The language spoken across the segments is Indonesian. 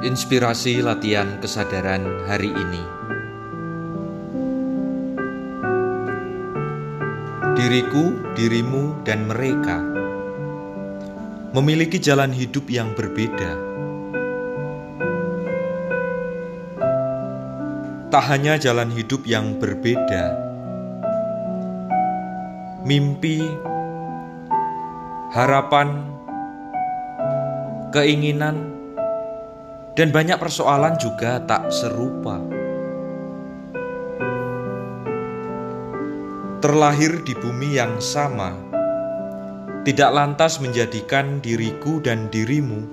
Inspirasi latihan kesadaran hari ini. Diriku, dirimu, dan mereka memiliki jalan hidup yang berbeda. Tak hanya jalan hidup yang berbeda, mimpi, harapan, keinginan, dan banyak persoalan juga tak serupa. Terlahir di bumi yang sama, tidak lantas menjadikan diriku dan dirimu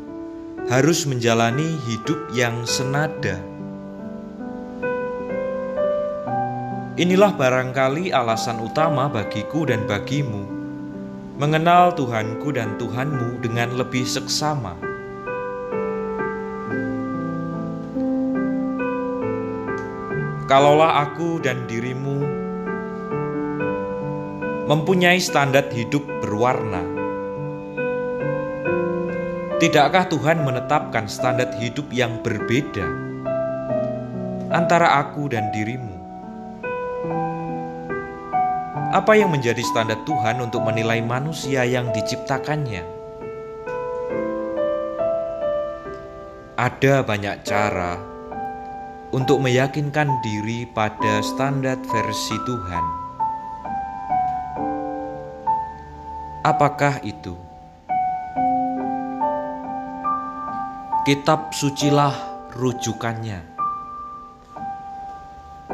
harus menjalani hidup yang senada. Inilah barangkali alasan utama bagiku dan bagimu mengenal Tuhanku dan Tuhanmu dengan lebih seksama. Kalaulah aku dan dirimu mempunyai standar hidup berwarna. Tidakkah Tuhan menetapkan standar hidup yang berbeda antara aku dan dirimu? Apa yang menjadi standar Tuhan untuk menilai manusia yang diciptakannya? Ada banyak cara untuk meyakinkan diri pada standar versi Tuhan. Apakah itu? Kitab sucilah rujukannya.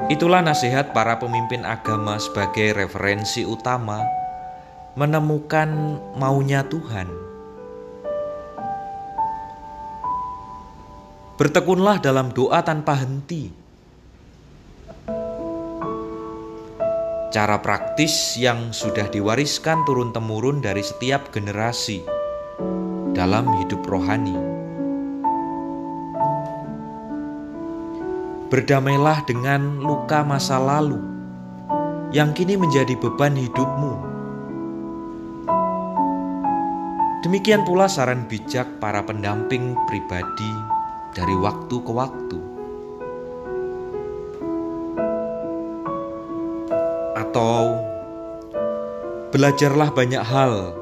Itulah nasihat para pemimpin agama sebagai referensi utama menemukan maunya Tuhan. Bertekunlah dalam doa tanpa henti. Cara praktis yang sudah diwariskan turun-temurun dari setiap generasi dalam hidup rohani. Berdamailah dengan luka masa lalu yang kini menjadi beban hidupmu. Demikian pula saran bijak para pendamping pribadi dari waktu ke waktu, atau belajarlah banyak hal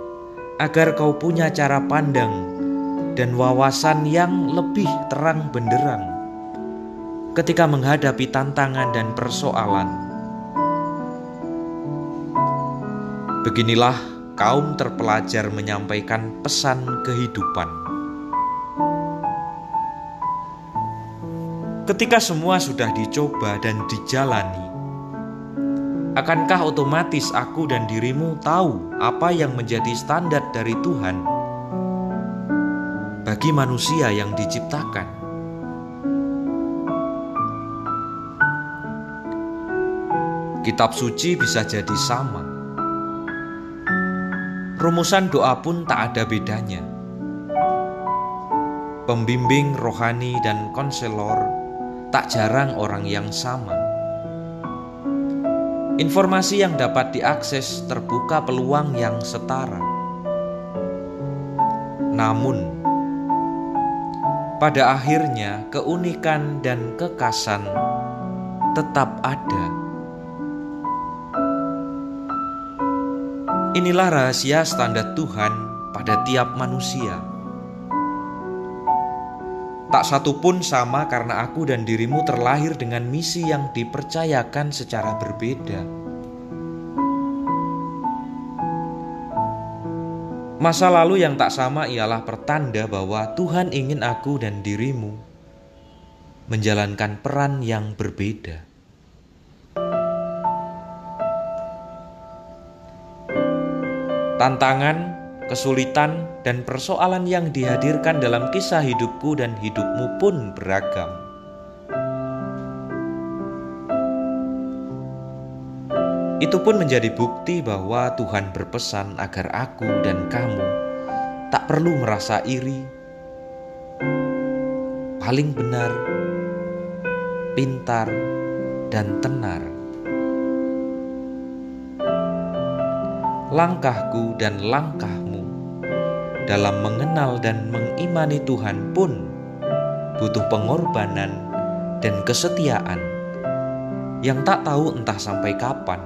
agar kau punya cara pandang dan wawasan yang lebih terang benderang ketika menghadapi tantangan dan persoalan. Beginilah kaum terpelajar menyampaikan pesan kehidupan. Ketika semua sudah dicoba dan dijalani, akankah otomatis aku dan dirimu tahu apa yang menjadi standar dari Tuhan bagi manusia yang diciptakan? Kitab suci bisa jadi sama. Rumusan doa pun tak ada bedanya. Pembimbing rohani dan konselor tak jarang orang yang sama. Informasi yang dapat diakses terbuka peluang yang setara. Namun, pada akhirnya keunikan dan kekasan tetap ada. Inilah rahasia standar Tuhan pada tiap manusia. Tak satu pun sama karena aku dan dirimu terlahir dengan misi yang dipercayakan secara berbeda. Masa lalu yang tak sama ialah pertanda bahwa Tuhan ingin aku dan dirimu menjalankan peran yang berbeda. Tantangan kesulitan, dan persoalan yang dihadirkan dalam kisah hidupku dan hidupmu pun beragam. Itu pun menjadi bukti bahwa Tuhan berpesan agar aku dan kamu tak perlu merasa iri, paling benar, pintar, dan tenar. Langkahku dan langkahmu dalam mengenal dan mengimani Tuhan pun butuh pengorbanan dan kesetiaan yang tak tahu entah sampai kapan.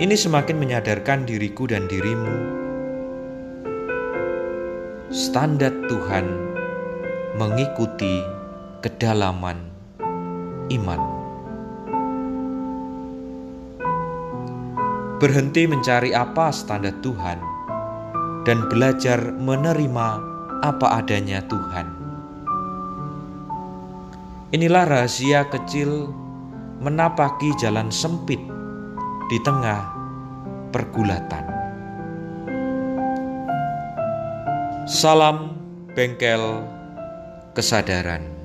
Ini semakin menyadarkan diriku dan dirimu. Standar Tuhan mengikuti kedalaman iman. Berhenti mencari apa standar Tuhan dan belajar menerima apa adanya Tuhan. Inilah rahasia kecil menapaki jalan sempit di tengah pergulatan. Salam bengkel kesadaran.